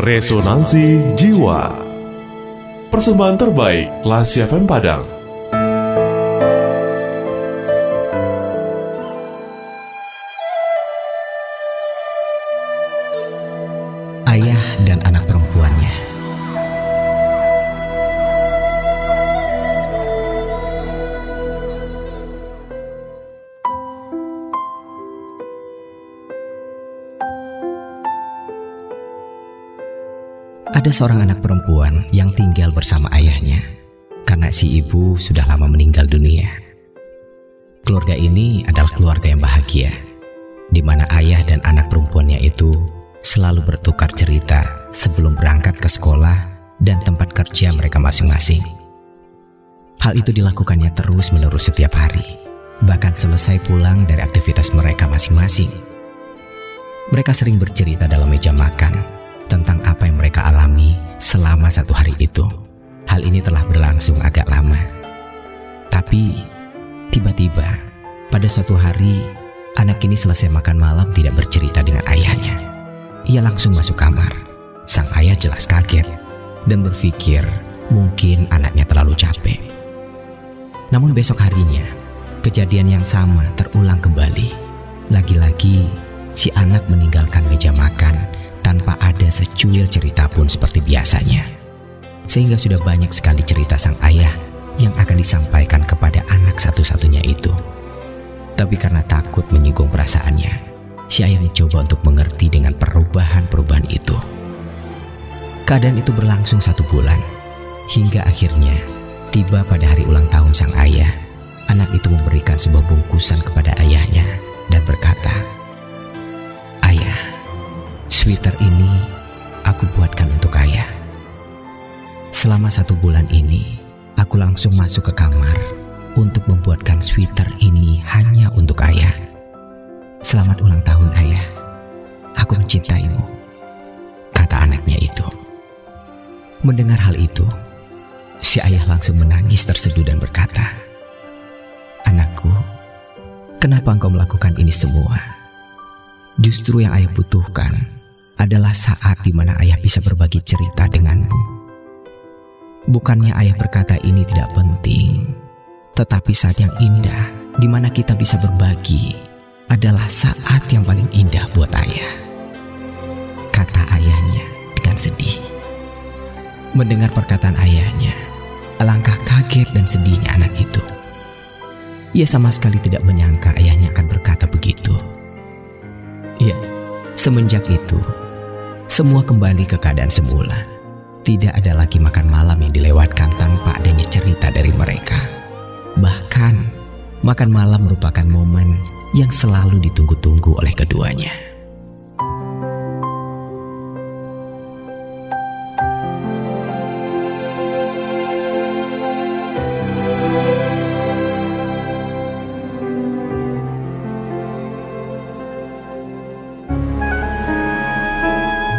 Resonansi Jiwa. Persembahan terbaik Lasi FM Padang Ada seorang anak perempuan yang tinggal bersama ayahnya karena si ibu sudah lama meninggal dunia. Keluarga ini adalah keluarga yang bahagia, di mana ayah dan anak perempuannya itu selalu bertukar cerita sebelum berangkat ke sekolah dan tempat kerja mereka masing-masing. Hal itu dilakukannya terus-menerus setiap hari, bahkan selesai pulang dari aktivitas mereka masing-masing. Mereka sering bercerita dalam meja makan tentang apa yang mereka alami selama satu hari itu. Hal ini telah berlangsung agak lama. Tapi tiba-tiba pada suatu hari anak ini selesai makan malam tidak bercerita dengan ayahnya. Ia langsung masuk kamar. Sang ayah jelas kaget dan berpikir mungkin anaknya terlalu capek. Namun besok harinya kejadian yang sama terulang kembali. Lagi-lagi si anak meninggalkan meja makan tanpa ada secuil cerita pun seperti biasanya. Sehingga sudah banyak sekali cerita sang ayah yang akan disampaikan kepada anak satu-satunya itu. Tapi karena takut menyinggung perasaannya, si ayah mencoba untuk mengerti dengan perubahan-perubahan itu. Keadaan itu berlangsung satu bulan, hingga akhirnya tiba pada hari ulang tahun sang ayah. Anak itu memberikan sebuah bungkusan kepada ayahnya sweater ini aku buatkan untuk ayah. Selama satu bulan ini, aku langsung masuk ke kamar untuk membuatkan sweater ini hanya untuk ayah. Selamat ulang tahun ayah, aku mencintaimu, kata anaknya itu. Mendengar hal itu, si ayah langsung menangis terseduh dan berkata, Anakku, kenapa engkau melakukan ini semua? Justru yang ayah butuhkan adalah saat di mana ayah bisa berbagi cerita denganmu. Bukannya ayah berkata ini tidak penting, tetapi saat yang indah di mana kita bisa berbagi adalah saat yang paling indah buat ayah. Kata ayahnya dengan sedih. Mendengar perkataan ayahnya, alangkah kaget dan sedihnya anak itu. Ia sama sekali tidak menyangka ayahnya akan berkata begitu. Iya, semenjak itu, semua kembali ke keadaan semula. Tidak ada lagi makan malam yang dilewatkan tanpa adanya cerita dari mereka. Bahkan, makan malam merupakan momen yang selalu ditunggu-tunggu oleh keduanya.